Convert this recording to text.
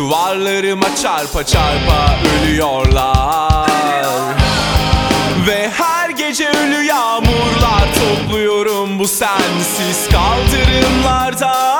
Duvarlarıma çarpa çarpa ölüyorlar. Ve her gece ölü yağmurlar Topluyorum bu sensiz kaldırımlarda.